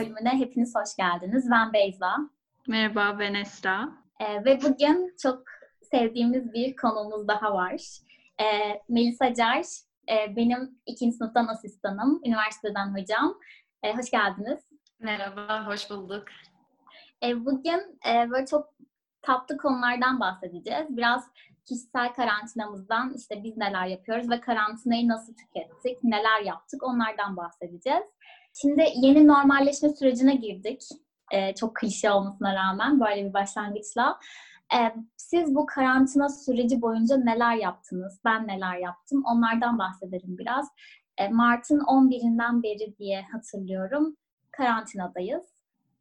bölümüne hepiniz hoş geldiniz. Ben Beyza. Merhaba, ben Esra. Ee, ve bugün çok sevdiğimiz bir konumuz daha var. Ee, Melisa Car, e, benim ikinci sınıftan asistanım, üniversiteden hocam. Ee, hoş geldiniz. Merhaba, hoş bulduk. Ee, bugün e, böyle çok tatlı konulardan bahsedeceğiz. Biraz kişisel karantinamızdan işte biz neler yapıyoruz ve karantinayı nasıl tükettik, neler yaptık onlardan bahsedeceğiz. Şimdi yeni normalleşme sürecine girdik. Ee, çok klişe olmasına rağmen böyle bir başlangıçla. Ee, siz bu karantina süreci boyunca neler yaptınız? Ben neler yaptım? Onlardan bahsedelim biraz. Ee, Mart'ın 11'inden beri diye hatırlıyorum. Karantinadayız.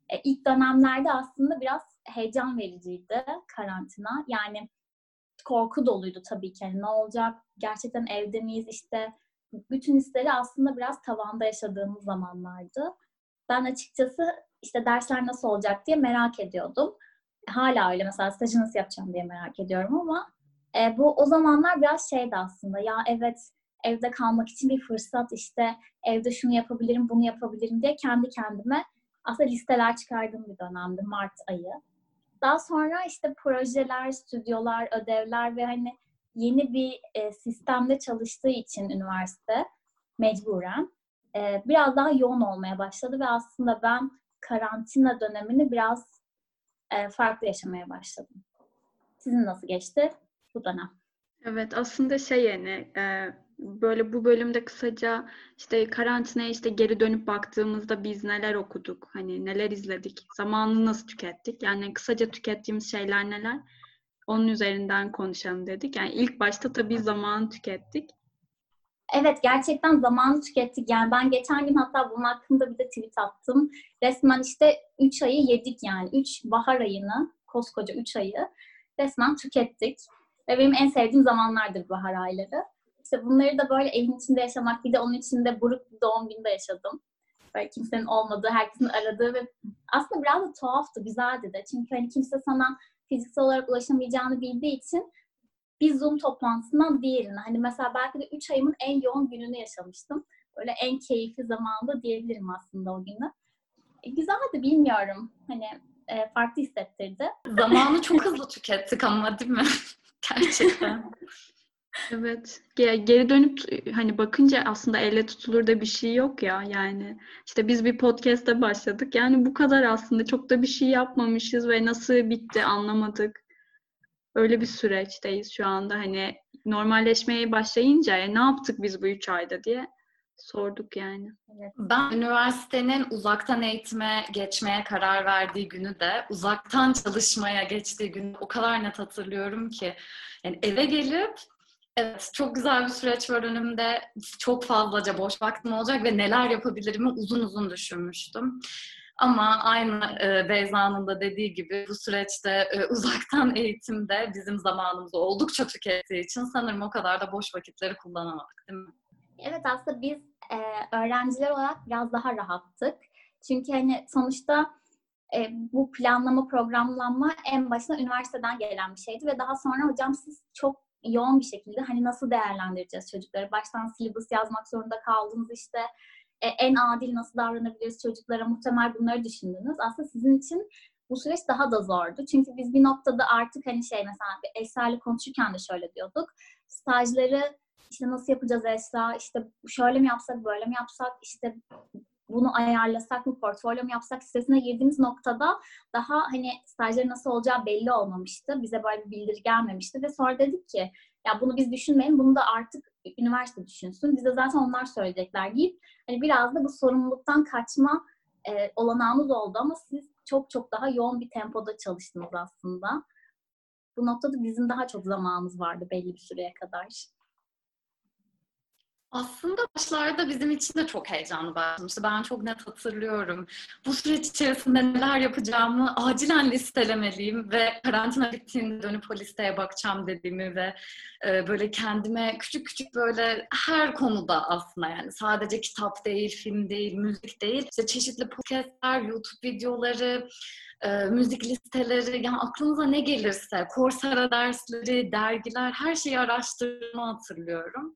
Ee, ilk dönemlerde aslında biraz heyecan vericiydi karantina. Yani korku doluydu tabii ki. Yani ne olacak? Gerçekten evde miyiz? İşte bütün hisleri aslında biraz tavanda yaşadığımız zamanlardı. Ben açıkçası işte dersler nasıl olacak diye merak ediyordum. Hala öyle mesela stajı nasıl yapacağım diye merak ediyorum ama e, bu o zamanlar biraz şeydi aslında. Ya evet evde kalmak için bir fırsat işte evde şunu yapabilirim bunu yapabilirim diye kendi kendime aslında listeler çıkardığım bir dönemdi Mart ayı. Daha sonra işte projeler, stüdyolar, ödevler ve hani yeni bir e, sistemde çalıştığı için üniversite mecburen e, biraz daha yoğun olmaya başladı ve aslında ben karantina dönemini biraz e, farklı yaşamaya başladım. Sizin nasıl geçti bu dönem? Evet aslında şey yani e, böyle bu bölümde kısaca işte karantinaya işte geri dönüp baktığımızda biz neler okuduk, hani neler izledik, zamanını nasıl tükettik, yani kısaca tükettiğimiz şeyler neler, onun üzerinden konuşalım dedik. Yani ilk başta tabii zamanı tükettik. Evet gerçekten zamanı tükettik. Yani ben geçen gün hatta bunun hakkında bir de tweet attım. Resmen işte 3 ayı yedik yani. 3 bahar ayını, koskoca 3 ayı resmen tükettik. Ve benim en sevdiğim zamanlardır bahar ayları. İşte bunları da böyle evin içinde yaşamak, bir de onun içinde buruk bir doğum günü de yaşadım. Böyle kimsenin olmadığı, herkesin aradığı ve aslında biraz da tuhaftı, güzeldi de. Çünkü hani kimse sana fiziksel olarak ulaşamayacağını bildiği için bir Zoom toplantısından diğerine. Hani mesela belki de 3 ayımın en yoğun gününü yaşamıştım. Böyle en keyifli zamanında diyebilirim aslında o günü. E, güzeldi bilmiyorum. Hani e, farklı hissettirdi. Zamanı çok hızlı tükettik ama değil mi? Gerçekten. Evet. Geri dönüp hani bakınca aslında elle tutulur da bir şey yok ya yani. işte biz bir podcast'te başladık. Yani bu kadar aslında çok da bir şey yapmamışız ve nasıl bitti anlamadık. Öyle bir süreçteyiz şu anda. Hani normalleşmeye başlayınca ya, ne yaptık biz bu üç ayda diye sorduk yani. Ben üniversitenin uzaktan eğitime geçmeye karar verdiği günü de uzaktan çalışmaya geçtiği günü o kadar net hatırlıyorum ki. Yani eve gelip Evet, çok güzel bir süreç var önümde. Çok fazlaca boş vaktim olacak ve neler yapabilirimi uzun uzun düşünmüştüm. Ama aynı e, Beyza'nın da dediği gibi bu süreçte e, uzaktan eğitimde bizim zamanımızı oldukça tükettiği için sanırım o kadar da boş vakitleri kullanamadık değil mi? Evet aslında biz e, öğrenciler olarak biraz daha rahattık. Çünkü hani sonuçta e, bu planlama, programlanma en başına üniversiteden gelen bir şeydi ve daha sonra hocam siz çok yoğun bir şekilde hani nasıl değerlendireceğiz çocukları? Baştan syllabus yazmak zorunda kaldınız işte e, en adil nasıl davranabiliriz çocuklara muhtemel bunları düşündünüz. Aslında sizin için bu süreç daha da zordu. Çünkü biz bir noktada artık hani şey mesela bir Esra'yla konuşurken de şöyle diyorduk. Stajları işte nasıl yapacağız Esra? İşte şöyle mi yapsak, böyle mi yapsak? İşte bunu ayarlasak mı, portfolyo mu yapsak sitesine girdiğimiz noktada daha hani stajların nasıl olacağı belli olmamıştı. Bize böyle bir bildiri gelmemişti ve sonra dedik ki ya bunu biz düşünmeyin, bunu da artık üniversite düşünsün. Bize zaten onlar söyleyecekler deyip hani biraz da bu sorumluluktan kaçma e, olanağımız oldu ama siz çok çok daha yoğun bir tempoda çalıştınız aslında. Bu noktada bizim daha çok zamanımız vardı belli bir süreye kadar. Aslında başlarda bizim için de çok heyecanlı başlamıştı. Ben çok net hatırlıyorum. Bu süreç içerisinde neler yapacağımı acilen listelemeliyim ve karantina bittiğinde dönüp o listeye bakacağım dediğimi ve e, böyle kendime küçük küçük böyle her konuda aslında yani sadece kitap değil, film değil, müzik değil, işte çeşitli podcastler, YouTube videoları, e, müzik listeleri, yani aklınıza ne gelirse, Coursera dersleri, dergiler, her şeyi araştırma hatırlıyorum.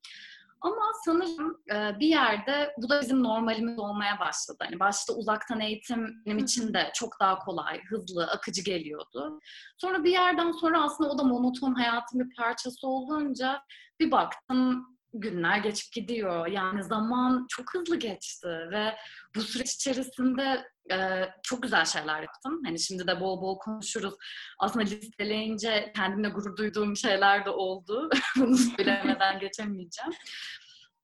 Ama sanırım e, bir yerde bu da bizim normalimiz olmaya başladı. Hani başta uzaktan eğitim benim için de çok daha kolay, hızlı, akıcı geliyordu. Sonra bir yerden sonra aslında o da monoton hayatın bir parçası olunca bir baktım günler geçip gidiyor. Yani zaman çok hızlı geçti ve bu süreç içerisinde e, çok güzel şeyler yaptım. Hani şimdi de bol bol konuşuruz. Aslında listeleyince kendimle gurur duyduğum şeyler de oldu. Bunu söylemeden geçemeyeceğim.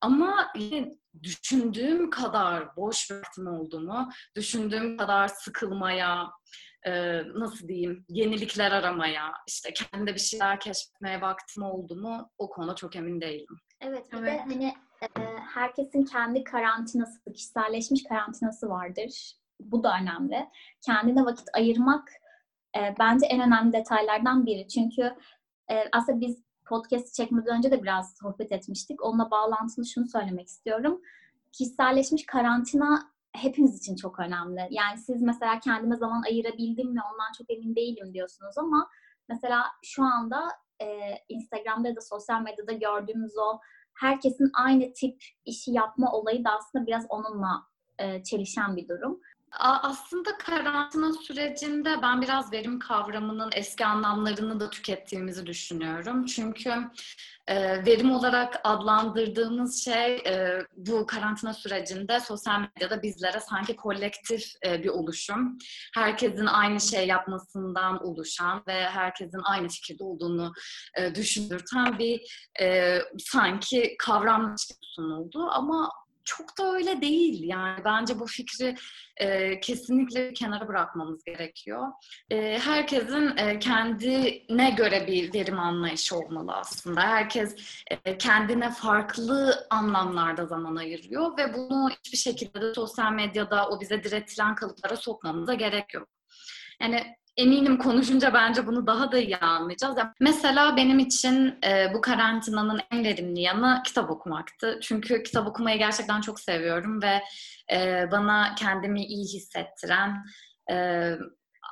Ama yine düşündüğüm kadar boş vaktim olduğumu, düşündüğüm kadar sıkılmaya, e, nasıl diyeyim, yenilikler aramaya, işte kendimde bir şeyler keşfetmeye vaktim oldu mu o konuda çok emin değilim. Evet, bir evet. de hani e, herkesin kendi karantinası, kişiselleşmiş karantinası vardır. Bu da önemli. Kendine vakit ayırmak e, bence en önemli detaylardan biri. Çünkü e, aslında biz podcast çekmeden önce de biraz sohbet etmiştik. Onunla bağlantılı şunu söylemek istiyorum. Kişiselleşmiş karantina hepimiz için çok önemli. Yani siz mesela kendime zaman ayırabildim mi ondan çok emin değilim diyorsunuz ama mesela şu anda e, Instagram'da da sosyal medyada gördüğümüz o herkesin aynı tip işi yapma olayı da aslında biraz onunla e, çelişen bir durum. Aslında karantina sürecinde ben biraz verim kavramının eski anlamlarını da tükettiğimizi düşünüyorum. Çünkü e, verim olarak adlandırdığımız şey e, bu karantina sürecinde sosyal medyada bizlere sanki kolektif e, bir oluşum, herkesin aynı şey yapmasından oluşan ve herkesin aynı fikirde olduğunu düşündürten bir sanki kavram sunuldu. Ama çok da öyle değil. Yani bence bu fikri e, kesinlikle kenara bırakmamız gerekiyor. E, herkesin e, kendine göre bir verim anlayışı olmalı aslında. Herkes e, kendine farklı anlamlarda zaman ayırıyor ve bunu hiçbir şekilde de sosyal medyada o bize diretilen kalıplara sokmamıza gerek yok. Yani eminim konuşunca bence bunu daha da iyi anlayacağız. mesela benim için e, bu karantinanın en verimli yanı kitap okumaktı. Çünkü kitap okumayı gerçekten çok seviyorum ve e, bana kendimi iyi hissettiren, e,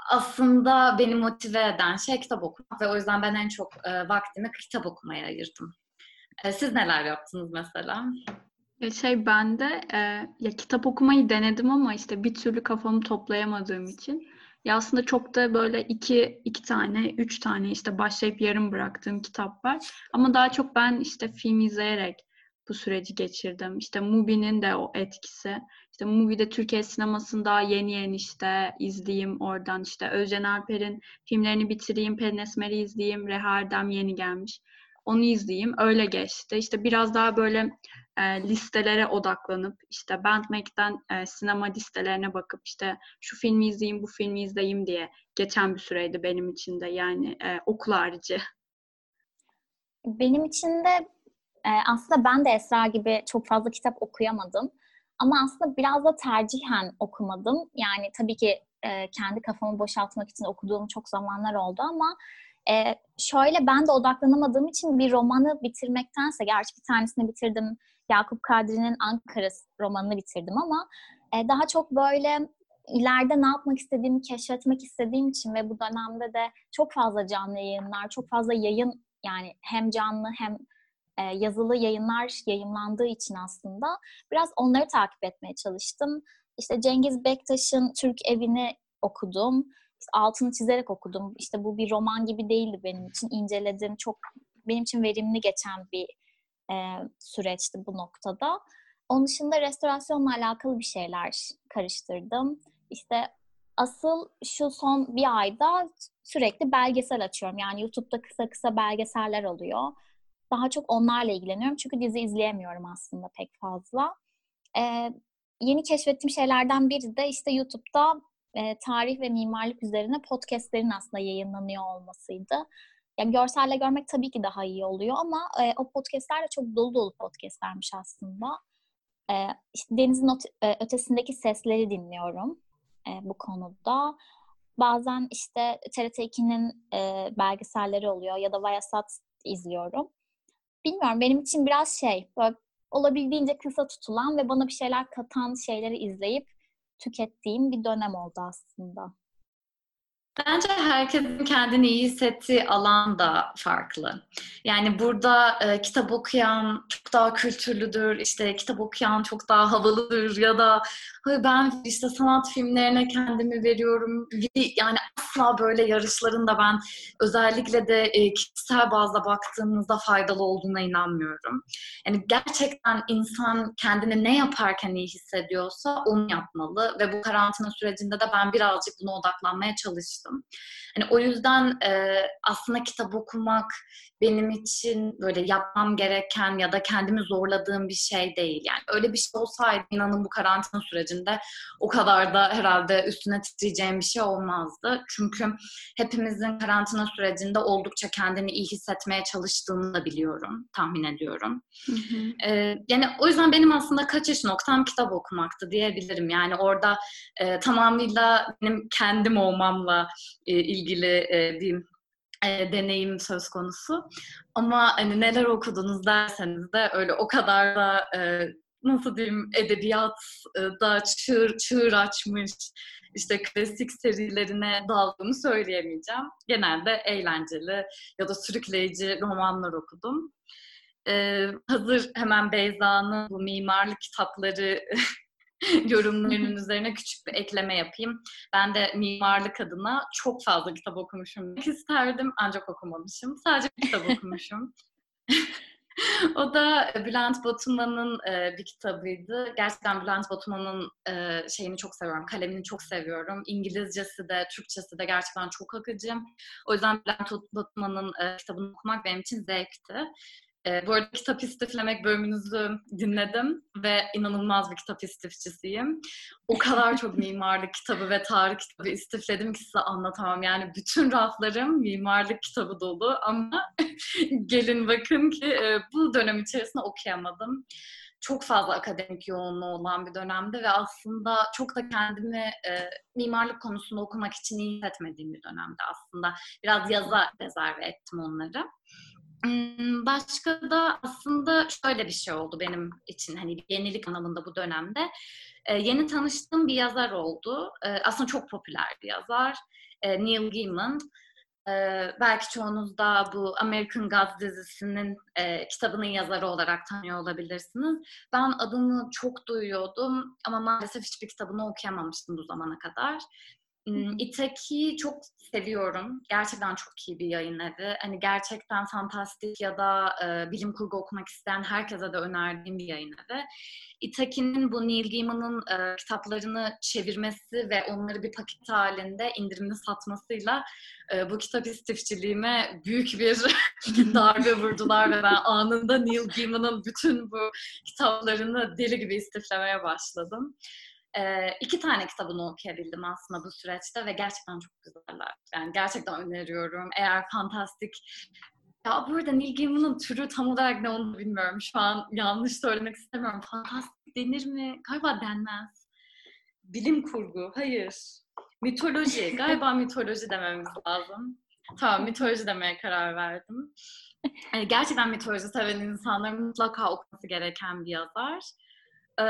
aslında beni motive eden şey kitap okumak ve o yüzden ben en çok e, vaktimi kitap okumaya ayırdım. E, siz neler yaptınız mesela? Şey ben de e, ya kitap okumayı denedim ama işte bir türlü kafamı toplayamadığım için ya aslında çok da böyle iki, iki tane, üç tane işte başlayıp yarım bıraktığım kitap var. Ama daha çok ben işte film izleyerek bu süreci geçirdim. İşte Mubi'nin de o etkisi. İşte Mubi'de Türkiye sinemasında yeni yeni işte izleyeyim oradan işte Özcan Alper'in filmlerini bitireyim, Pelin Esmer'i izleyeyim, Reha Erdem yeni gelmiş. Onu izleyeyim. Öyle geçti. İşte biraz daha böyle e, listelere odaklanıp işte Bandmake'den e, sinema listelerine bakıp işte şu filmi izleyeyim, bu filmi izleyeyim diye geçen bir süreydi benim için de yani e, okul harici. Benim için de e, aslında ben de Esra gibi çok fazla kitap okuyamadım. Ama aslında biraz da tercihen okumadım. Yani tabii ki e, kendi kafamı boşaltmak için okuduğum çok zamanlar oldu ama e, şöyle ben de odaklanamadığım için bir romanı bitirmektense, gerçi bir tanesini bitirdim, Yakup Kadri'nin Ankara romanını bitirdim ama e, daha çok böyle ileride ne yapmak istediğimi keşfetmek istediğim için ve bu dönemde de çok fazla canlı yayınlar, çok fazla yayın yani hem canlı hem e, yazılı yayınlar yayınlandığı için aslında biraz onları takip etmeye çalıştım. İşte Cengiz Bektaş'ın Türk Evi'ni okudum. İşte altını çizerek okudum. İşte bu bir roman gibi değildi benim için. İnceledim. Çok benim için verimli geçen bir e, süreçti bu noktada. Onun dışında restorasyonla alakalı bir şeyler karıştırdım. İşte asıl şu son bir ayda sürekli belgesel açıyorum. Yani YouTube'da kısa kısa belgeseller oluyor. Daha çok onlarla ilgileniyorum. Çünkü dizi izleyemiyorum aslında pek fazla. Ee, yeni keşfettiğim şeylerden biri de işte YouTube'da e, tarih ve mimarlık üzerine podcastlerin aslında yayınlanıyor olmasıydı. Yani görselle görmek tabii ki daha iyi oluyor ama e, o podcastler de çok dolu dolu podcastlermiş aslında. E, işte denizin e, ötesindeki sesleri dinliyorum e, bu konuda. Bazen işte TRT2'nin e, belgeselleri oluyor ya da Viasat izliyorum. Bilmiyorum benim için biraz şey böyle olabildiğince kısa tutulan ve bana bir şeyler katan şeyleri izleyip tükettiğim bir dönem oldu aslında. Bence herkesin kendini iyi hissettiği alan da farklı. Yani burada e, kitap okuyan çok daha kültürlüdür, işte kitap okuyan çok daha havalıdır ya da ben işte sanat filmlerine kendimi veriyorum. Yani asla böyle yarışların da ben özellikle de e, kişisel bazda baktığımızda faydalı olduğuna inanmıyorum. Yani gerçekten insan kendini ne yaparken iyi hissediyorsa onu yapmalı ve bu karantina sürecinde de ben birazcık buna odaklanmaya çalıştım. Hani o yüzden e, aslında kitap okumak benim için böyle yapmam gereken ya da kendimi zorladığım bir şey değil. Yani öyle bir şey olsaydı inanın bu karantina sürecinde o kadar da herhalde üstüne titreyeceğim bir şey olmazdı. Çünkü hepimizin karantina sürecinde oldukça kendini iyi hissetmeye çalıştığını da biliyorum, tahmin ediyorum. Hı hı. Ee, yani o yüzden benim aslında kaçış noktam kitap okumaktı diyebilirim. Yani orada e, tamamıyla benim kendim olmamla e, ilgili e, bir e, deneyim söz konusu. Ama hani neler okudunuz derseniz de öyle o kadar da e, nasıl diyeyim edebiyat e, da çığır, çığır açmış işte klasik serilerine daldığımı söyleyemeyeceğim. Genelde eğlenceli ya da sürükleyici romanlar okudum. Ee, hazır hemen Beyza'nın bu mimarlık kitapları yorumlarının üzerine küçük bir ekleme yapayım. Ben de mimarlık adına çok fazla kitap okumuşum isterdim ancak okumamışım. Sadece kitap okumuşum. o da Bülent Batuman'ın bir kitabıydı. Gerçekten Bülent Batuman'ın şeyini çok seviyorum, kalemini çok seviyorum. İngilizcesi de, Türkçesi de gerçekten çok akıcı. O yüzden Bülent Batuman'ın kitabını okumak benim için zevkti. E, bu arada kitap istiflemek bölümünüzü dinledim ve inanılmaz bir kitap istifçisiyim. O kadar çok mimarlık kitabı ve tarih kitabı istifledim ki size anlatamam. Yani bütün raflarım mimarlık kitabı dolu ama gelin bakın ki e, bu dönem içerisinde okuyamadım çok fazla akademik yoğunluğu olan bir dönemde ve aslında çok da kendimi e, mimarlık konusunda okumak için iyi hissetmediğim bir dönemde aslında. Biraz yaza rezerve ettim onları. Başka da aslında şöyle bir şey oldu benim için hani yenilik anlamında bu dönemde. Ee, yeni tanıştığım bir yazar oldu. Ee, aslında çok popüler bir yazar. Ee, Neil Gaiman. Ee, belki çoğunuz da bu American Gods dizisinin e, kitabının yazarı olarak tanıyor olabilirsiniz. Ben adını çok duyuyordum ama maalesef hiçbir kitabını okuyamamıştım bu zamana kadar. İtaki çok seviyorum. Gerçekten çok iyi bir yayın evi. Hani gerçekten fantastik ya da e, bilim kurgu okumak isteyen herkese de önerdiğim bir yayın evi. Itaki'nin bu Neil Gaiman'ın e, kitaplarını çevirmesi ve onları bir paket halinde indirimli satmasıyla e, bu kitap istifçiliğime büyük bir darbe vurdular ve ben anında Neil Gaiman'ın bütün bu kitaplarını deli gibi istiflemeye başladım. E, iki tane kitabını okuyabildim aslında bu süreçte ve gerçekten çok güzeller. Yani gerçekten öneriyorum. Eğer fantastik ya burada Neil Gaiman'ın türü tam olarak ne onu bilmiyorum. Şu an yanlış söylemek istemiyorum. Fantastik denir mi? Galiba denmez. Bilim kurgu. Hayır. Mitoloji. Galiba mitoloji dememiz lazım. Tamam mitoloji demeye karar verdim. Gerçekten mitoloji seven insanların mutlaka okuması gereken bir yazar. Ee,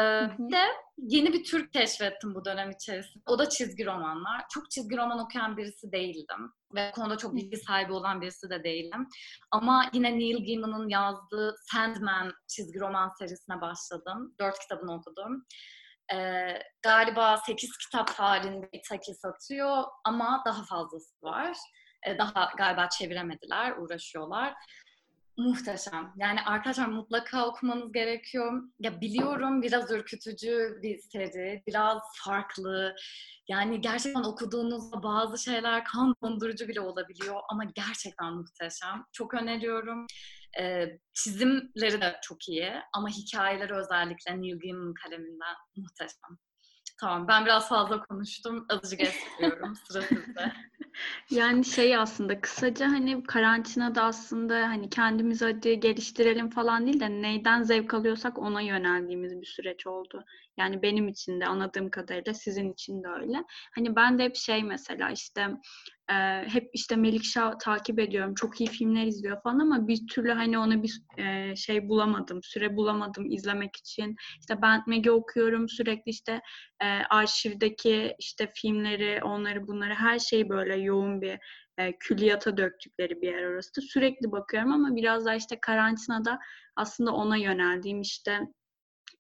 de yeni bir Türk keşfettim bu dönem içerisinde. O da çizgi romanlar. Çok çizgi roman okuyan birisi değildim. Ve konuda çok bilgi sahibi olan birisi de değilim. Ama yine Neil Gaiman'ın yazdığı Sandman çizgi roman serisine başladım. Dört kitabını okudum. Ee, galiba sekiz kitap halinde Itaki satıyor ama daha fazlası var. Ee, daha galiba çeviremediler, uğraşıyorlar muhteşem. Yani arkadaşlar mutlaka okumanız gerekiyor. Ya biliyorum biraz ürkütücü bir seri, biraz farklı. Yani gerçekten okuduğunuzda bazı şeyler kan dondurucu bile olabiliyor ama gerçekten muhteşem. Çok öneriyorum. Ee, çizimleri de çok iyi ama hikayeleri özellikle Neil Gaiman kaleminden muhteşem. Tamam ben biraz fazla konuştum. Azıcık esniyorum. Sıra sizde. Yani şey aslında kısaca hani karantinada aslında hani kendimizi hadi geliştirelim falan değil de neyden zevk alıyorsak ona yöneldiğimiz bir süreç oldu. Yani benim için de anladığım kadarıyla sizin için de öyle. Hani ben de hep şey mesela işte e, hep işte Melikşah takip ediyorum. Çok iyi filmler izliyor falan ama bir türlü hani ona bir e, şey bulamadım. Süre bulamadım izlemek için. İşte ben Maggie okuyorum. Sürekli işte e, arşivdeki işte filmleri, onları bunları her şeyi böyle yoğun bir e, külliyata döktükleri bir yer orası. Sürekli bakıyorum ama biraz daha işte karantinada aslında ona yöneldiğim işte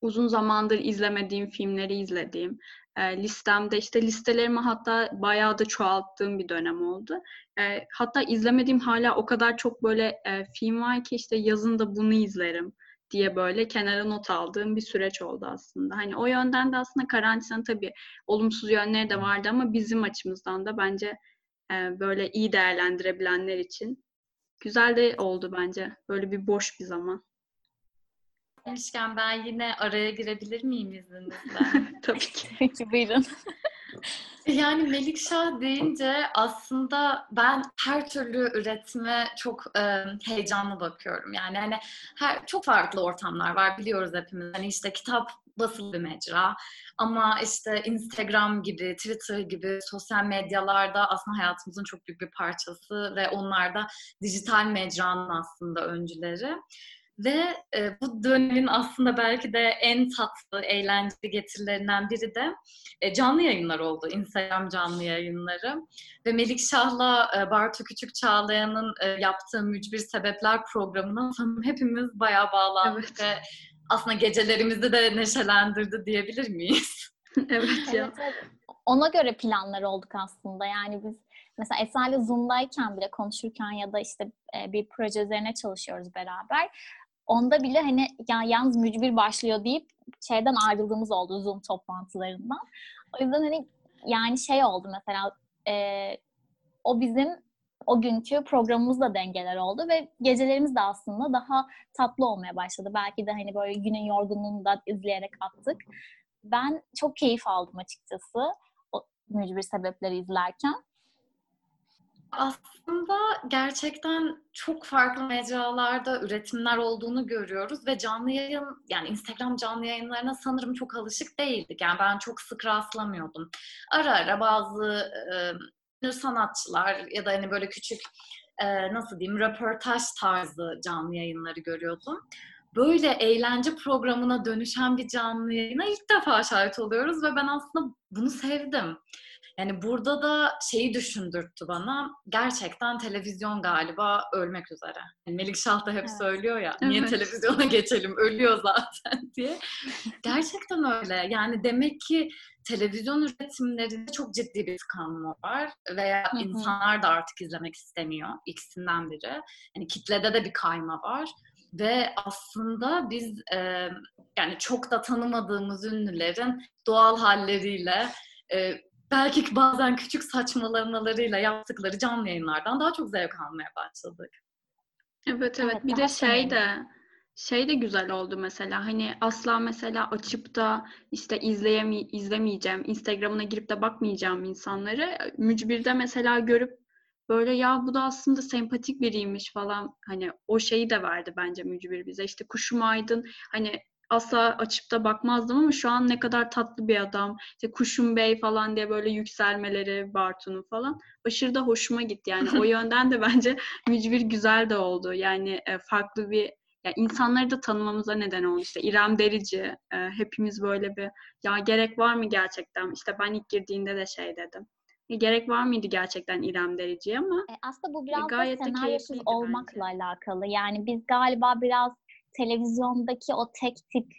uzun zamandır izlemediğim filmleri izlediğim, e, listemde işte listelerimi hatta bayağı da çoğalttığım bir dönem oldu. E, hatta izlemediğim hala o kadar çok böyle e, film var ki işte yazın da bunu izlerim diye böyle kenara not aldığım bir süreç oldu aslında. Hani o yönden de aslında karantina tabii olumsuz yönleri de vardı ama bizim açımızdan da bence e, böyle iyi değerlendirebilenler için güzel de oldu bence. Böyle bir boş bir zaman. Demişken ben yine araya girebilir miyim izninizle? Tabii ki. Buyurun. Yani Melikşah deyince aslında ben her türlü üretime çok e, heyecanlı bakıyorum. Yani hani her çok farklı ortamlar var biliyoruz hepimiz. Hani işte kitap basılı bir mecra ama işte Instagram gibi, Twitter gibi sosyal medyalarda aslında hayatımızın çok büyük bir parçası ve onlar da dijital mecranın aslında öncüleri. Ve e, bu dönemin aslında belki de en tatlı, eğlenceli getirilerinden biri de e, canlı yayınlar oldu. Instagram canlı yayınları. Ve Melik Şah'la e, Bartu Küçük Çağlayan'ın e, yaptığı Mücbir Sebepler programına sanırım hepimiz bayağı bağlandık Evet. ve aslında gecelerimizi de neşelendirdi diyebilir miyiz? evet ya. Evet, evet. Ona göre planlar olduk aslında. Yani biz mesela Esra ile Zoom'dayken bile konuşurken ya da işte e, bir proje üzerine çalışıyoruz beraber. Onda bile hani ya yalnız mücbir başlıyor deyip şeyden ayrıldığımız oldu Zoom toplantılarından. O yüzden hani yani şey oldu mesela e, o bizim o günkü programımızla dengeler oldu ve gecelerimiz de aslında daha tatlı olmaya başladı. Belki de hani böyle günün yorgunluğunu da izleyerek attık. Ben çok keyif aldım açıkçası o mücbir sebepleri izlerken. Aslında gerçekten çok farklı mecralarda üretimler olduğunu görüyoruz ve canlı yayın yani Instagram canlı yayınlarına sanırım çok alışık değildik. Yani ben çok sık rastlamıyordum. Ara ara bazı e, sanatçılar ya da hani böyle küçük e, nasıl diyeyim röportaj tarzı canlı yayınları görüyordum. Böyle eğlence programına dönüşen bir canlı yayına ilk defa şahit oluyoruz ve ben aslında bunu sevdim. Yani burada da şeyi düşündürttü bana. Gerçekten televizyon galiba ölmek üzere. Yani Melikşah da hep Evet. söylüyor ya. Niye Evet. televizyona geçelim? Ölüyor zaten diye. Gerçekten öyle. Yani demek ki televizyon üretimlerinde çok ciddi bir tıkanma var veya Hı hı. insanlar da artık izlemek istemiyor. İkisinden biri. Yani kitlede de bir kayma var. Ve aslında biz e, yani çok da tanımadığımız ünlülerin doğal halleriyle e, belki bazen küçük saçmalamalarıyla yaptıkları canlı yayınlardan daha çok zevk almaya başladık. Evet evet. Evet, bir de şey de şey de güzel oldu mesela. Hani asla mesela açıp da işte izleyemi izlemeyeceğim Instagram'ına girip de bakmayacağım insanları mücbirde mesela görüp böyle ya bu da aslında sempatik biriymiş falan. Hani o şeyi de verdi bence mücbir bize. İşte Kuşum Aydın. Hani asla açıp da bakmazdım ama şu an ne kadar tatlı bir adam işte Kuşum Bey falan diye böyle yükselmeleri Bartu'nun falan aşırı da hoşuma gitti yani o yönden de bence mücbir güzel de oldu. Yani e, farklı bir ya insanları da tanımamıza neden oldu. İşte İrem Derici e, hepimiz böyle bir ya gerek var mı gerçekten? İşte ben ilk girdiğinde de şey dedim. E, gerek var mıydı gerçekten İrem Derici'ye ama E, aslında bu biraz da gayet de senaryosuz olmakla alakalı. Yani biz galiba biraz televizyondaki o tek tip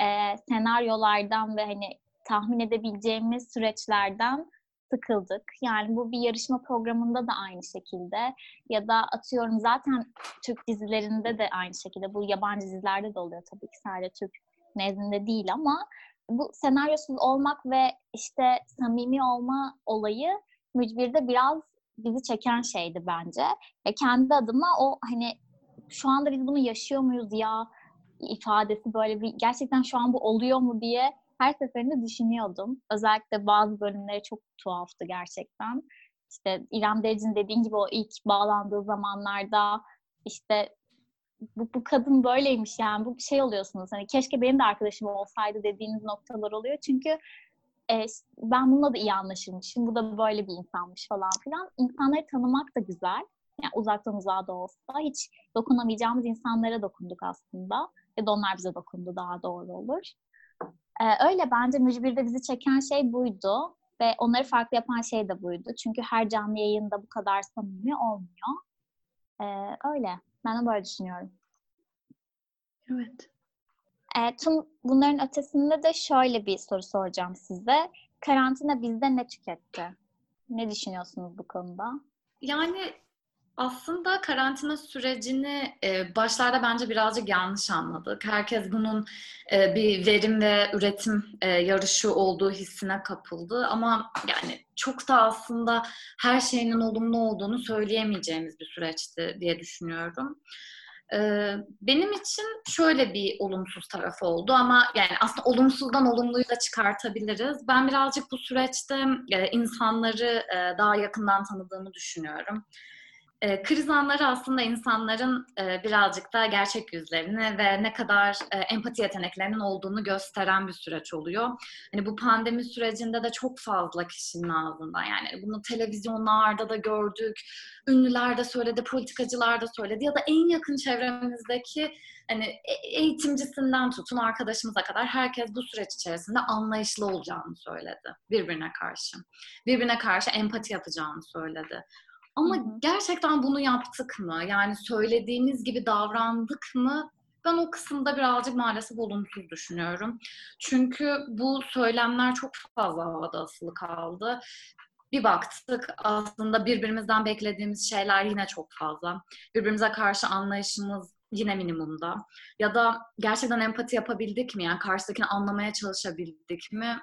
e, senaryolardan ve hani tahmin edebileceğimiz süreçlerden sıkıldık. Yani bu bir yarışma programında da aynı şekilde ya da atıyorum zaten Türk dizilerinde de aynı şekilde bu yabancı dizilerde de oluyor tabii ki sadece Türk nezdinde değil ama bu senaryosuz olmak ve işte samimi olma olayı mücbirde biraz bizi çeken şeydi bence. Ve kendi adıma o hani şu anda biz bunu yaşıyor muyuz ya ifadesi böyle bir gerçekten şu an bu oluyor mu diye her seferinde düşünüyordum. Özellikle bazı bölümleri çok tuhaftı gerçekten. İşte İrem Derici'nin dediğin gibi o ilk bağlandığı zamanlarda işte bu, bu kadın böyleymiş yani bu şey oluyorsunuz hani keşke benim de arkadaşım olsaydı dediğiniz noktalar oluyor çünkü e, ben bununla da iyi anlaşılmışım, bu da böyle bir insanmış falan filan. İnsanları tanımak da güzel. Yani uzaktan uzağa da olsa hiç dokunamayacağımız insanlara dokunduk aslında. Ya da onlar bize dokundu daha doğru olur. Ee, öyle bence Mücbir'de bizi çeken şey buydu. Ve onları farklı yapan şey de buydu. Çünkü her canlı yayında bu kadar samimi olmuyor. Ee, öyle. Ben de böyle düşünüyorum. Evet. E, tüm bunların ötesinde de şöyle bir soru soracağım size. Karantina bizde ne tüketti? Ne düşünüyorsunuz bu konuda? Yani aslında karantina sürecini e, başlarda bence birazcık yanlış anladık. Herkes bunun e, bir verim ve üretim e, yarışı olduğu hissine kapıldı. Ama yani çok da aslında her şeyinin olumlu olduğunu söyleyemeyeceğimiz bir süreçti diye düşünüyorum. Ee, benim için şöyle bir olumsuz tarafı oldu ama yani aslında olumsuzdan olumluyu da çıkartabiliriz. Ben birazcık bu süreçte e, insanları e, daha yakından tanıdığımı düşünüyorum. E, kriz anları aslında insanların e, birazcık da gerçek yüzlerini ve ne kadar e, empati yeteneklerinin olduğunu gösteren bir süreç oluyor. Hani bu pandemi sürecinde de çok fazla kişinin ağzından yani bunu televizyonlarda da gördük, ünlüler de söyledi, politikacılar da söyledi ya da en yakın çevremizdeki hani e, eğitimcisinden tutun arkadaşımıza kadar herkes bu süreç içerisinde anlayışlı olacağını söyledi birbirine karşı. Birbirine karşı empati yapacağını söyledi. Ama hı hı. gerçekten bunu yaptık mı? Yani söylediğimiz gibi davrandık mı? Ben o kısımda birazcık maalesef olumsuz düşünüyorum. Çünkü bu söylemler çok fazla havada asılı kaldı. Bir baktık aslında birbirimizden beklediğimiz şeyler yine çok fazla. Birbirimize karşı anlayışımız yine minimumda. Ya da gerçekten empati yapabildik mi? Yani karşıdakini anlamaya çalışabildik mi?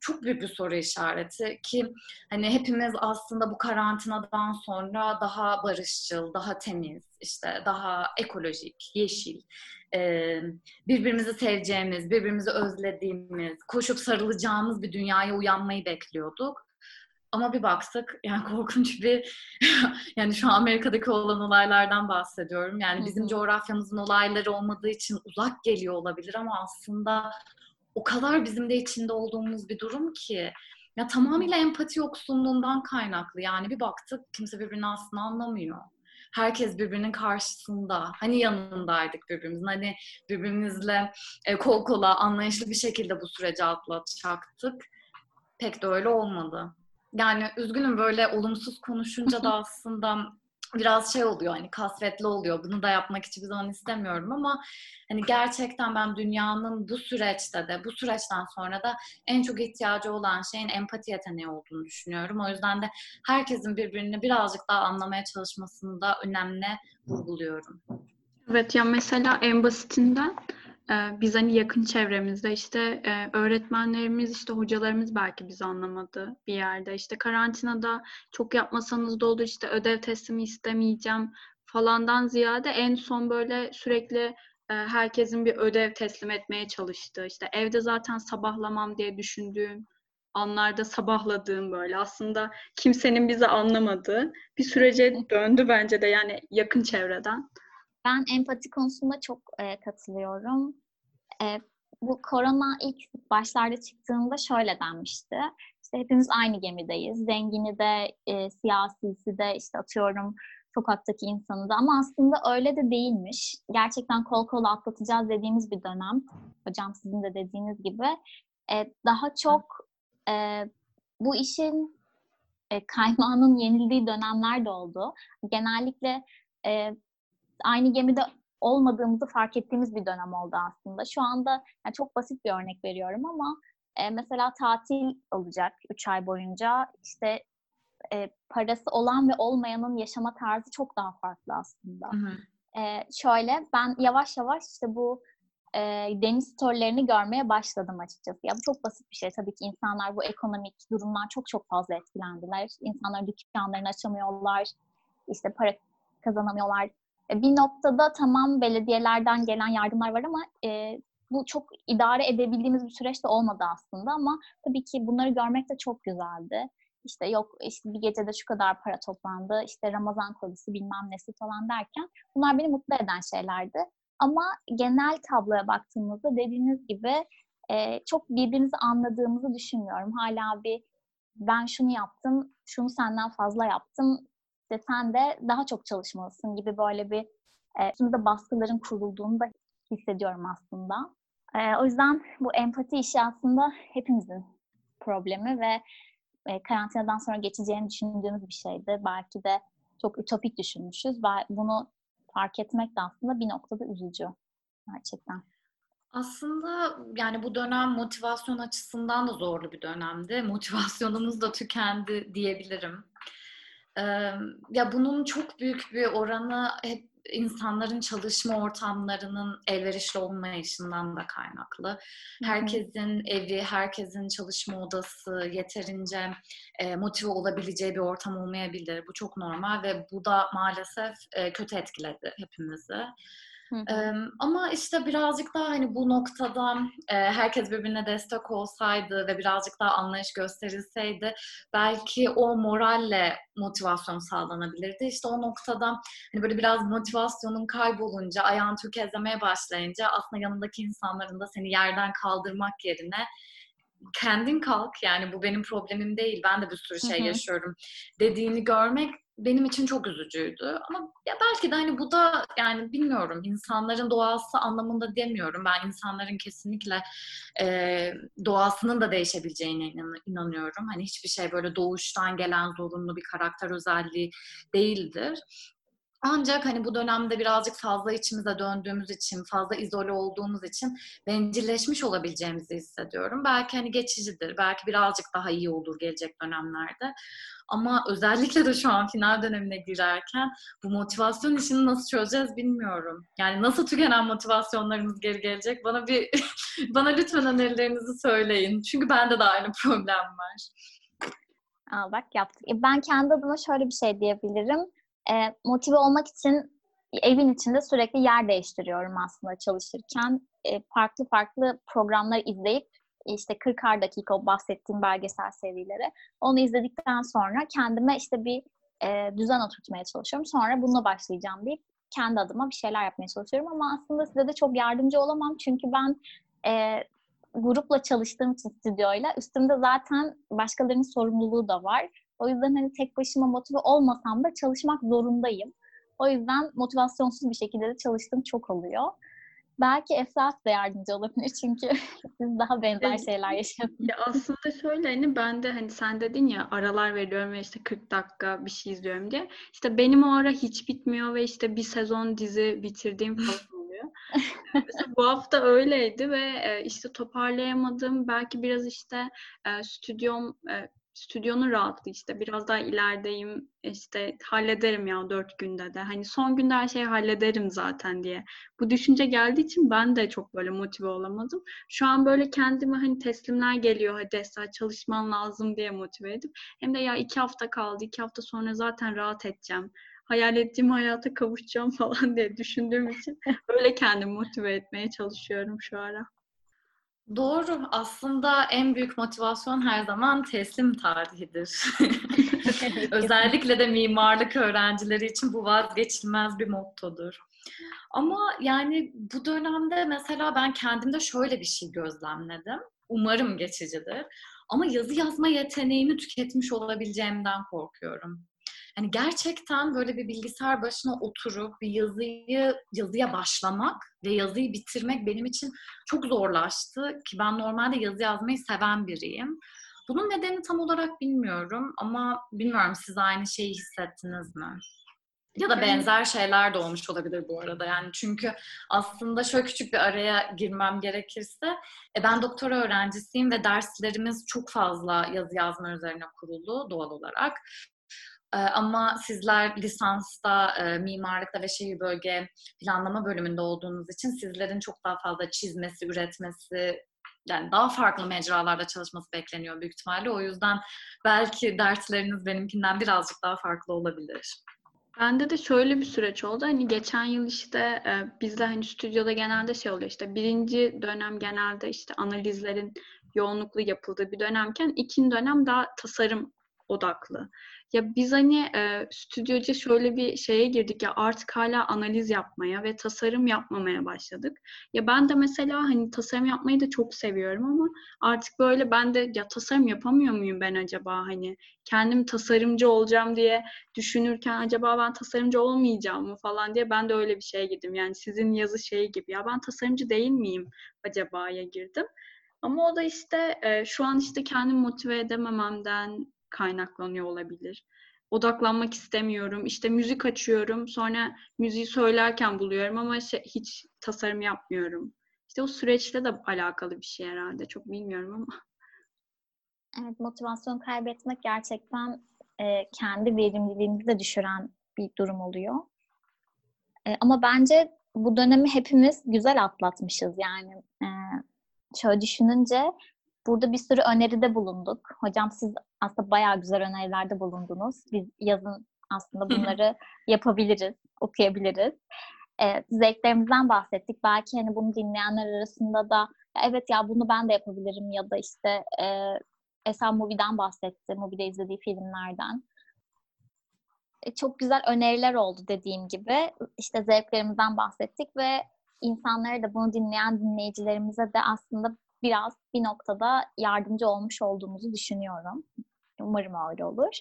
Çok büyük bir soru işareti ki hani hepimiz aslında bu karantinadan sonra daha barışçıl, daha temiz, işte daha ekolojik, yeşil, birbirimizi seveceğimiz, birbirimizi özlediğimiz, koşup sarılacağımız bir dünyaya uyanmayı bekliyorduk. Ama bir baktık yani korkunç bir yani şu Amerika'daki olan olaylardan bahsediyorum. Yani bizim coğrafyamızın olayları olmadığı için uzak geliyor olabilir ama aslında o kadar bizim de içinde olduğumuz bir durum ki ya tamamıyla empati yoksunluğundan kaynaklı. Yani bir baktık kimse birbirini aslında anlamıyor. Herkes birbirinin karşısında. Hani yanındaydık birbirimizin. Hani birbirimizle e, kol kola anlayışlı bir şekilde bu süreci atlatacaktık. Pek de öyle olmadı. Yani üzgünüm böyle olumsuz konuşunca da aslında biraz şey oluyor hani kasvetli oluyor. Bunu da yapmak hiçbir zaman istemiyorum ama hani gerçekten ben dünyanın bu süreçte de bu süreçten sonra da en çok ihtiyacı olan şeyin empati yeteneği olduğunu düşünüyorum. O yüzden de herkesin birbirini birazcık daha anlamaya çalışmasını da önemli vurguluyorum. Evet ya mesela en basitinden biz hani yakın çevremizde işte öğretmenlerimiz işte hocalarımız belki bizi anlamadı bir yerde işte karantinada çok yapmasanız da olur işte ödev teslimi istemeyeceğim falandan ziyade en son böyle sürekli herkesin bir ödev teslim etmeye çalıştığı işte evde zaten sabahlamam diye düşündüğüm anlarda sabahladığım böyle aslında kimsenin bizi anlamadığı bir sürece döndü bence de yani yakın çevreden. Ben empati konusunda çok e, katılıyorum. E, bu korona ilk başlarda çıktığında şöyle denmişti. İşte hepimiz aynı gemideyiz. Zengini de, e, siyasisi de, işte atıyorum sokaktaki insanı da. Ama aslında öyle de değilmiş. Gerçekten kol kola atlatacağız dediğimiz bir dönem. Hocam sizin de dediğiniz gibi. E, daha çok e, bu işin e, kaymağının yenildiği dönemler de oldu. Genellikle e, aynı gemide olmadığımızı fark ettiğimiz bir dönem oldu aslında. Şu anda yani çok basit bir örnek veriyorum ama e, mesela tatil olacak 3 ay boyunca. İşte e, parası olan ve olmayanın yaşama tarzı çok daha farklı aslında. Hı hı. E, şöyle ben yavaş yavaş işte bu e, deniz storylerini görmeye başladım açıkçası. Ya bu çok basit bir şey. Tabii ki insanlar bu ekonomik durumdan çok çok fazla etkilendiler. İnsanlar dükkanlarını açamıyorlar, işte para kazanamıyorlar. E, bir noktada tamam belediyelerden gelen yardımlar var ama e, bu çok idare edebildiğimiz bir süreç de olmadı aslında ama tabii ki bunları görmek de çok güzeldi. İşte yok işte bir gecede şu kadar para toplandı, işte Ramazan kolisi bilmem nesi falan derken bunlar beni mutlu eden şeylerdi. Ama genel tabloya baktığımızda dediğiniz gibi e, çok birbirimizi anladığımızı düşünmüyorum. Hala bir ben şunu yaptım, şunu senden fazla yaptım, işte sen de daha çok çalışmalısın gibi böyle bir e, üstümüzde baskıların kurulduğunu da hissediyorum aslında. E, o yüzden bu empati işi aslında hepimizin problemi ve e, karantinadan sonra geçeceğini düşündüğümüz bir şeydi. Belki de çok ütopik düşünmüşüz bunu fark etmek de aslında bir noktada üzücü gerçekten. Aslında yani bu dönem motivasyon açısından da zorlu bir dönemdi. Motivasyonumuz da tükendi diyebilirim. Ee, ya bunun çok büyük bir oranı hep insanların çalışma ortamlarının elverişli olmayışından da kaynaklı. Herkesin evi, herkesin çalışma odası yeterince e, motive olabileceği bir ortam olmayabilir. Bu çok normal ve bu da maalesef e, kötü etkiledi hepimizi. Ee, ama işte birazcık daha hani bu noktada herkes birbirine destek olsaydı ve birazcık daha anlayış gösterilseydi belki o moralle motivasyon sağlanabilirdi. İşte o noktada hani böyle biraz motivasyonun kaybolunca, ayağın tökezlemeye başlayınca aslında yanındaki insanların da seni yerden kaldırmak yerine kendin kalk yani bu benim problemim değil ben de bir sürü şey yaşıyorum dediğini görmek benim için çok üzücüydü. Ama ya belki de hani bu da yani bilmiyorum insanların doğası anlamında demiyorum. Ben insanların kesinlikle e, doğasının da değişebileceğine inan- inanıyorum. Hani hiçbir şey böyle doğuştan gelen zorunlu bir karakter özelliği değildir. Ancak hani bu dönemde birazcık fazla içimize döndüğümüz için, fazla izole olduğumuz için bencilleşmiş olabileceğimizi hissediyorum. Belki hani geçicidir, belki birazcık daha iyi olur gelecek dönemlerde. Ama özellikle de şu an final dönemine girerken bu motivasyon işini nasıl çözeceğiz bilmiyorum. Yani nasıl tükenen motivasyonlarımız geri gelecek? Bana bir bana lütfen önerilerinizi söyleyin. Çünkü bende de aynı problem var. Aa, bak yaptık. E, ben kendi adıma şöyle bir şey diyebilirim. E, motive olmak için evin içinde sürekli yer değiştiriyorum aslında çalışırken. E, farklı farklı programlar izleyip işte 40'ar dakika o bahsettiğim belgesel serileri. Onu izledikten sonra kendime işte bir e, düzen oturtmaya çalışıyorum. Sonra bununla başlayacağım deyip kendi adıma bir şeyler yapmaya çalışıyorum. Ama aslında size de çok yardımcı olamam. Çünkü ben e, grupla çalıştığım için stüdyoyla üstümde zaten başkalarının sorumluluğu da var. O yüzden hani tek başıma motive olmasam da çalışmak zorundayım. O yüzden motivasyonsuz bir şekilde de çalıştığım çok oluyor. Belki Efrat da yardımcı olabilir çünkü siz daha benzer şeyler yaşıyorsunuz. Ya aslında şöyle hani ben de hani sen dedin ya aralar veriyorum ve işte 40 dakika bir şey izliyorum diye. İşte benim o ara hiç bitmiyor ve işte bir sezon dizi bitirdiğim falan oluyor. Mesela bu hafta öyleydi ve işte toparlayamadım. Belki biraz işte stüdyom stüdyonun rahatlığı işte. Biraz daha ilerideyim işte hallederim ya dört günde de. Hani son günde her şeyi hallederim zaten diye. Bu düşünce geldiği için ben de çok böyle motive olamadım. Şu an böyle kendime hani teslimler geliyor. Hadi Esra çalışman lazım diye motive edip. Hem de ya iki hafta kaldı. İki hafta sonra zaten rahat edeceğim. Hayal ettiğim hayata kavuşacağım falan diye düşündüğüm için öyle kendimi motive etmeye çalışıyorum şu ara. Doğru. Aslında en büyük motivasyon her zaman teslim tarihidir. Özellikle de mimarlık öğrencileri için bu vazgeçilmez bir mottodur. Ama yani bu dönemde mesela ben kendimde şöyle bir şey gözlemledim. Umarım geçicidir. Ama yazı yazma yeteneğini tüketmiş olabileceğimden korkuyorum. Hani gerçekten böyle bir bilgisayar başına oturup bir yazıyı yazıya başlamak ve yazıyı bitirmek benim için çok zorlaştı ki ben normalde yazı yazmayı seven biriyim. Bunun nedeni tam olarak bilmiyorum ama bilmiyorum siz aynı şeyi hissettiniz mi? Ya da benzer şeyler de olmuş olabilir bu arada. Yani çünkü aslında şöyle küçük bir araya girmem gerekirse e, ben doktora öğrencisiyim ve derslerimiz çok fazla yazı yazma üzerine kurulu doğal olarak. Ama sizler lisansta, mimarlıkta ve şehir bölge planlama bölümünde olduğunuz için sizlerin çok daha fazla çizmesi, üretmesi, yani daha farklı mecralarda çalışması bekleniyor büyük ihtimalle. O yüzden belki dersleriniz benimkinden birazcık daha farklı olabilir. Bende de şöyle bir süreç oldu. Hani geçen yıl işte e, bizde hani stüdyoda genelde şey oluyor işte birinci dönem genelde işte analizlerin yoğunluklu yapıldığı bir dönemken ikinci dönem daha tasarım odaklı. Ya biz hani e, stüdyoca şöyle bir şeye girdik ya artık hala analiz yapmaya ve tasarım yapmamaya başladık. Ya ben de mesela hani tasarım yapmayı da çok seviyorum ama artık böyle ben de ya tasarım yapamıyor muyum ben acaba hani kendim tasarımcı olacağım diye düşünürken acaba ben tasarımcı olmayacağım mı falan diye ben de öyle bir şeye girdim. Yani sizin yazı şeyi gibi ya ben tasarımcı değil miyim acaba'ya girdim. Ama o da işte e, şu an işte kendimi motive edemememden kaynaklanıyor olabilir. Odaklanmak istemiyorum. İşte müzik açıyorum. Sonra müziği söylerken buluyorum ama şey, hiç tasarım yapmıyorum. İşte o süreçle de alakalı bir şey herhalde. Çok bilmiyorum ama. Evet, motivasyon kaybetmek gerçekten e, kendi verimliliğimizi de düşüren bir durum oluyor. E, ama bence bu dönemi hepimiz güzel atlatmışız. Yani e, şöyle düşününce burada bir sürü öneride bulunduk. Hocam siz aslında bayağı güzel önerilerde bulundunuz. Biz yazın aslında bunları yapabiliriz, okuyabiliriz. E, zevklerimizden bahsettik. Belki hani bunu dinleyenler arasında da evet ya bunu ben de yapabilirim ya da işte e, Esen Movie'den bahsetti. Movie'de izlediği filmlerden. E, çok güzel öneriler oldu dediğim gibi. İşte zevklerimizden bahsettik ve insanlara da bunu dinleyen dinleyicilerimize de aslında biraz bir noktada yardımcı olmuş olduğumuzu düşünüyorum. Umarım öyle olur.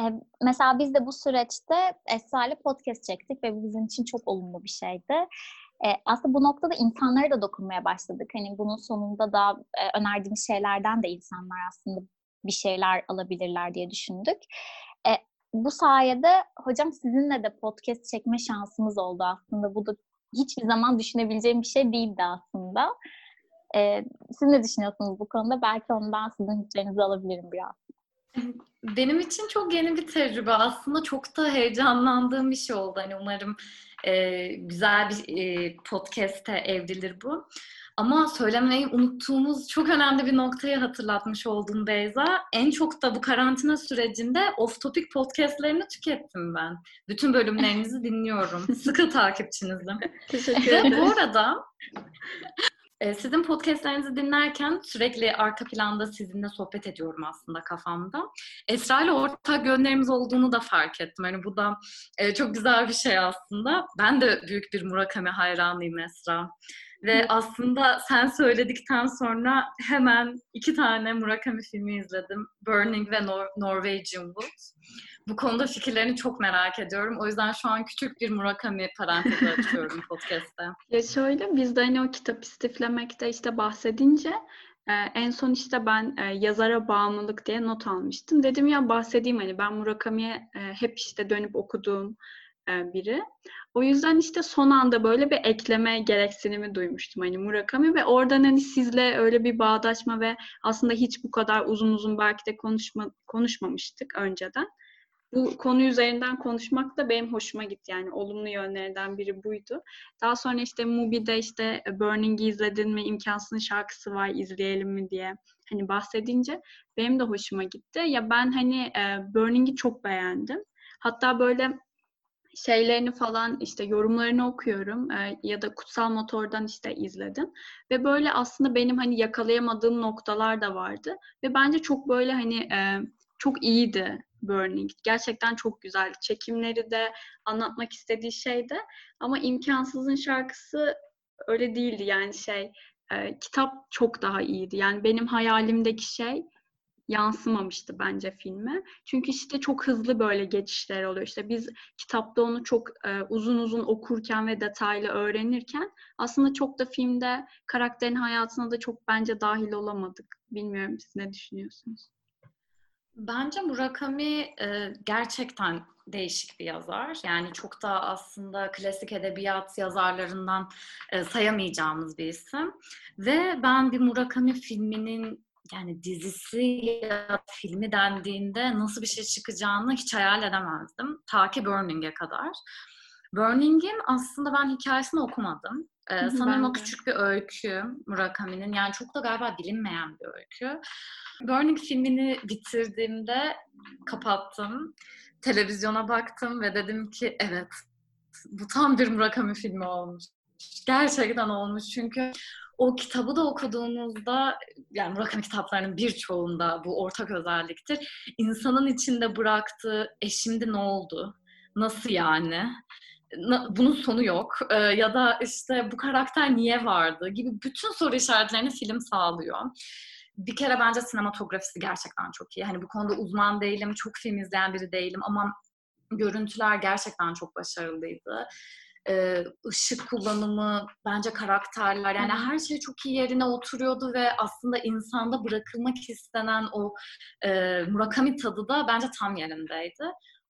Ee, mesela biz de bu süreçte Esra ile podcast çektik ve bizim için çok olumlu bir şeydi. Ee, aslında bu noktada insanlara da dokunmaya başladık. Hani bunun sonunda da e, önerdiğimiz şeylerden de insanlar aslında bir şeyler alabilirler diye düşündük. E, bu sayede hocam sizinle de podcast çekme şansımız oldu aslında. Bu da hiçbir zaman düşünebileceğim bir şey değildi aslında. Ee, siz ne düşünüyorsunuz bu konuda? Belki ondan sizin hikayenizi alabilirim biraz. Benim için çok yeni bir tecrübe. Aslında çok da heyecanlandığım bir şey oldu. Hani umarım e, güzel bir e, podcast'e evrilir bu. Ama söylemeyi unuttuğumuz çok önemli bir noktayı hatırlatmış oldun Beyza. En çok da bu karantina sürecinde off-topic podcastlerini tükettim ben. Bütün bölümlerinizi dinliyorum. Sıkı takipçinizim. Teşekkür ederim. Ve bu arada e, sizin podcastlerinizi dinlerken sürekli arka planda sizinle sohbet ediyorum aslında kafamda. Esra ile ortak yönlerimiz olduğunu da fark ettim. Yani bu da e, çok güzel bir şey aslında. Ben de büyük bir Murakami hayranıyım Esra. Ve aslında sen söyledikten sonra hemen iki tane Murakami filmi izledim. Burning ve Nor- Norwegian Wood. Bu konuda fikirlerini çok merak ediyorum. O yüzden şu an küçük bir Murakami parantezi açıyorum podcast'te. Ya şöyle biz de hani o kitap istiflemekte işte bahsedince e, en son işte ben e, yazara bağımlılık diye not almıştım. Dedim ya bahsedeyim hani ben Murakami'ye e, hep işte dönüp okuduğum e, biri. O yüzden işte son anda böyle bir ekleme gereksinimi duymuştum hani Murakami ve oradan hani sizle öyle bir bağdaşma ve aslında hiç bu kadar uzun uzun belki de konuşma, konuşmamıştık önceden. Bu konu üzerinden konuşmak da benim hoşuma gitti yani olumlu yönlerinden biri buydu. Daha sonra işte Mubi'de işte Burning'i izledin mi, imkansızın şarkısı var izleyelim mi diye hani bahsedince benim de hoşuma gitti. Ya ben hani e, Burning'i çok beğendim. Hatta böyle şeylerini falan işte yorumlarını okuyorum e, ya da Kutsal Motor'dan işte izledim ve böyle aslında benim hani yakalayamadığım noktalar da vardı ve bence çok böyle hani e, çok iyiydi Burning. Gerçekten çok güzeldi. Çekimleri de anlatmak istediği şey de ama imkansızın şarkısı öyle değildi yani şey e, kitap çok daha iyiydi. Yani benim hayalimdeki şey yansımamıştı bence filme. Çünkü işte çok hızlı böyle geçişler oluyor. İşte biz kitapta onu çok e, uzun uzun okurken ve detaylı öğrenirken aslında çok da filmde karakterin hayatına da çok bence dahil olamadık. Bilmiyorum siz ne düşünüyorsunuz? Bence Murakami e, gerçekten değişik bir yazar. Yani çok da aslında klasik edebiyat yazarlarından e, sayamayacağımız bir isim. Ve ben bir Murakami filminin yani dizisi ya filmi dendiğinde nasıl bir şey çıkacağını hiç hayal edemezdim. Ta ki Burning'e kadar. Burning'in aslında ben hikayesini okumadım. Ee, sanırım o küçük bir öykü Murakami'nin. Yani çok da galiba bilinmeyen bir öykü. Burning filmini bitirdiğimde kapattım. Televizyona baktım ve dedim ki evet bu tam bir Murakami filmi olmuş. Gerçekten olmuş. Çünkü o kitabı da okuduğunuzda yani Murakami kitaplarının birçoğunda bu ortak özelliktir. İnsanın içinde bıraktığı e şimdi ne oldu? Nasıl yani? Bunun sonu yok ee, ya da işte bu karakter niye vardı gibi bütün soru işaretlerini film sağlıyor. Bir kere bence sinematografisi gerçekten çok iyi. Hani bu konuda uzman değilim, çok film izleyen biri değilim ama görüntüler gerçekten çok başarılıydı. Ee, ışık kullanımı, bence karakterler yani her şey çok iyi yerine oturuyordu ve aslında insanda bırakılmak istenen o e, Murakami tadı da bence tam yerindeydi.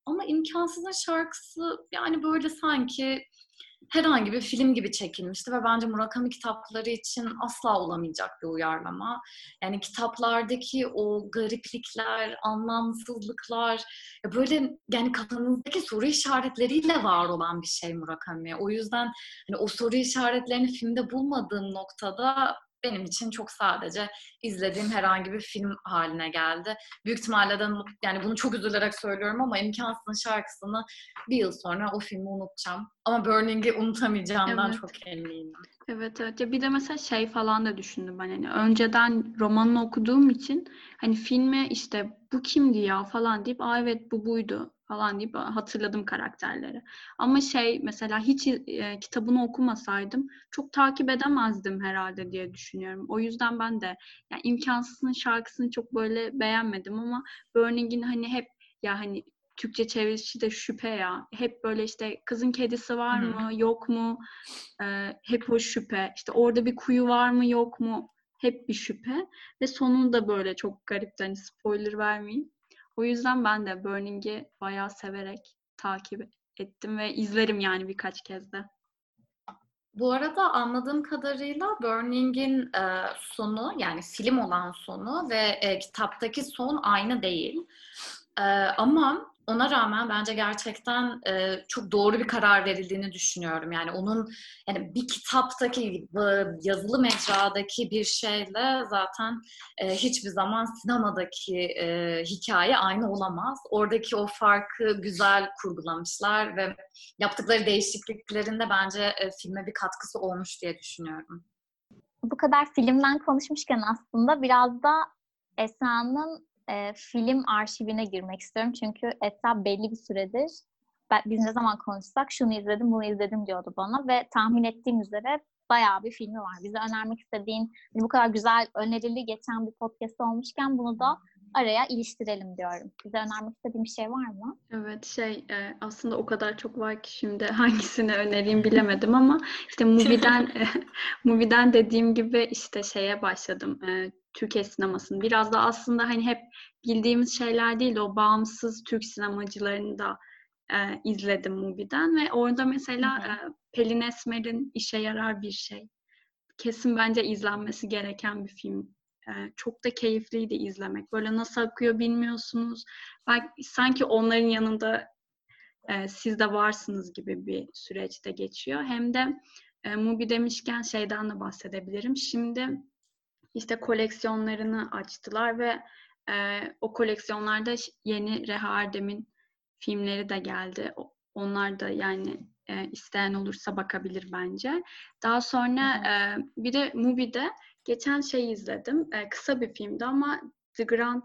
Ama imkansızın şarkısı yani böyle sanki herhangi bir film gibi çekilmişti ve bence Murakami kitapları için asla olamayacak bir uyarlama. Yani kitaplardaki o gariplikler, anlamsızlıklar, böyle yani kafanızdaki soru işaretleriyle var olan bir şey Murakami. O yüzden hani o soru işaretlerini filmde bulmadığım noktada benim için çok sadece izlediğim herhangi bir film haline geldi. Büyük ihtimalle de yani bunu çok üzülerek söylüyorum ama imkansızın şarkısını bir yıl sonra o filmi unutacağım. Ama Burning'i unutamayacağımdan evet. çok eminim. Evet evet. Ya bir de mesela şey falan da düşündüm ben hani önceden romanını okuduğum için hani filme işte bu kimdi ya falan deyip aa evet bu buydu falan deyip hatırladım karakterleri. Ama şey mesela hiç e, kitabını okumasaydım çok takip edemezdim herhalde diye düşünüyorum. O yüzden ben de yani imkansızın şarkısını çok böyle beğenmedim ama Burning'in hani hep ya hani Türkçe çevirisi de şüphe ya. Hep böyle işte kızın kedisi var mı, yok mu? Ee, hep o şüphe. İşte orada bir kuyu var mı, yok mu? Hep bir şüphe. Ve sonunda böyle çok garip. Hani spoiler vermeyeyim. O yüzden ben de Burning'i bayağı severek takip ettim ve izlerim yani birkaç kez de. Bu arada anladığım kadarıyla Burning'in e, sonu yani film olan sonu ve e, kitaptaki son aynı değil. E, ama ona rağmen bence gerçekten e, çok doğru bir karar verildiğini düşünüyorum. Yani onun yani bir kitaptaki yazılı mecradaki bir şeyle zaten e, hiçbir zaman sinemadaki e, hikaye aynı olamaz. Oradaki o farkı güzel kurgulamışlar ve yaptıkları değişikliklerinde bence e, filme bir katkısı olmuş diye düşünüyorum. Bu kadar filmden konuşmuşken aslında biraz da Esra'nın e, film arşivine girmek istiyorum. Çünkü Esra belli bir süredir ben, biz ne zaman konuşsak şunu izledim, bunu izledim diyordu bana ve tahmin ettiğim üzere bayağı bir filmi var. Bize önermek istediğin, hani bu kadar güzel önerili geçen bir podcast olmuşken bunu da araya iliştirelim diyorum. Bize önermek istediğin bir şey var mı? Evet şey e, aslında o kadar çok var ki şimdi hangisini önereyim bilemedim ama işte Movie'den e, Movie'den dediğim gibi işte şeye başladım. E, Türkiye sinemasını. Biraz da aslında hani hep bildiğimiz şeyler değil o bağımsız Türk sinemacılarını da e, izledim Mubi'den ve orada mesela e, Pelin Esmer'in işe yarar bir şey. Kesin bence izlenmesi gereken bir film. E, çok da keyifliydi izlemek. Böyle nasıl akıyor bilmiyorsunuz. Belki sanki onların yanında e, siz de varsınız gibi bir süreçte geçiyor. Hem de e, Mubi demişken şeyden de bahsedebilirim. Şimdi işte koleksiyonlarını açtılar ve e, o koleksiyonlarda yeni Reha Erdem'in filmleri de geldi. Onlar da yani e, isteyen olursa bakabilir bence. Daha sonra e, bir de Mubi'de geçen şey izledim. E, kısa bir filmdi ama The Grand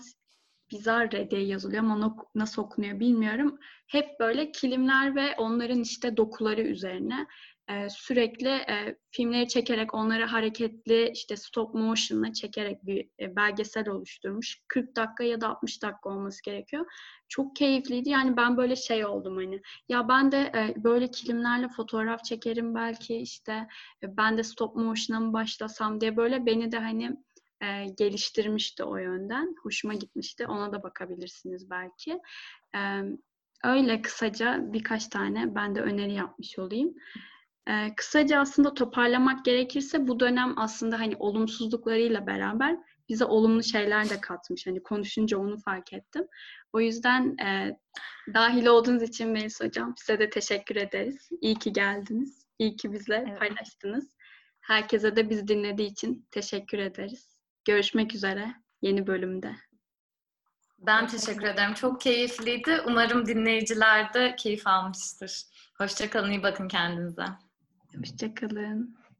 Bizarre diye yazılıyor ama nasıl okunuyor bilmiyorum. Hep böyle kilimler ve onların işte dokuları üzerine e, sürekli e, filmleri çekerek onları hareketli işte stop motion'la çekerek bir e, belgesel oluşturmuş. 40 dakika ya da 60 dakika olması gerekiyor. Çok keyifliydi. Yani ben böyle şey oldum hani. Ya ben de böyle kilimlerle fotoğraf çekerim belki işte ben de stop motion'a mı başlasam diye böyle beni de hani e, geliştirmişti o yönden. Hoşuma gitmişti. Ona da bakabilirsiniz belki. E, öyle kısaca birkaç tane ben de öneri yapmış olayım. Ee, kısaca aslında toparlamak gerekirse bu dönem aslında hani olumsuzluklarıyla beraber bize olumlu şeyler de katmış. Hani konuşunca onu fark ettim. O yüzden e, dahil olduğunuz için Melis Hocam size de teşekkür ederiz. İyi ki geldiniz. İyi ki bizle evet. paylaştınız. Herkese de bizi dinlediği için teşekkür ederiz. Görüşmek üzere yeni bölümde. Ben teşekkür ederim. Çok keyifliydi. Umarım dinleyiciler de keyif almıştır. Hoşçakalın, iyi bakın kendinize. Hoşçakalın.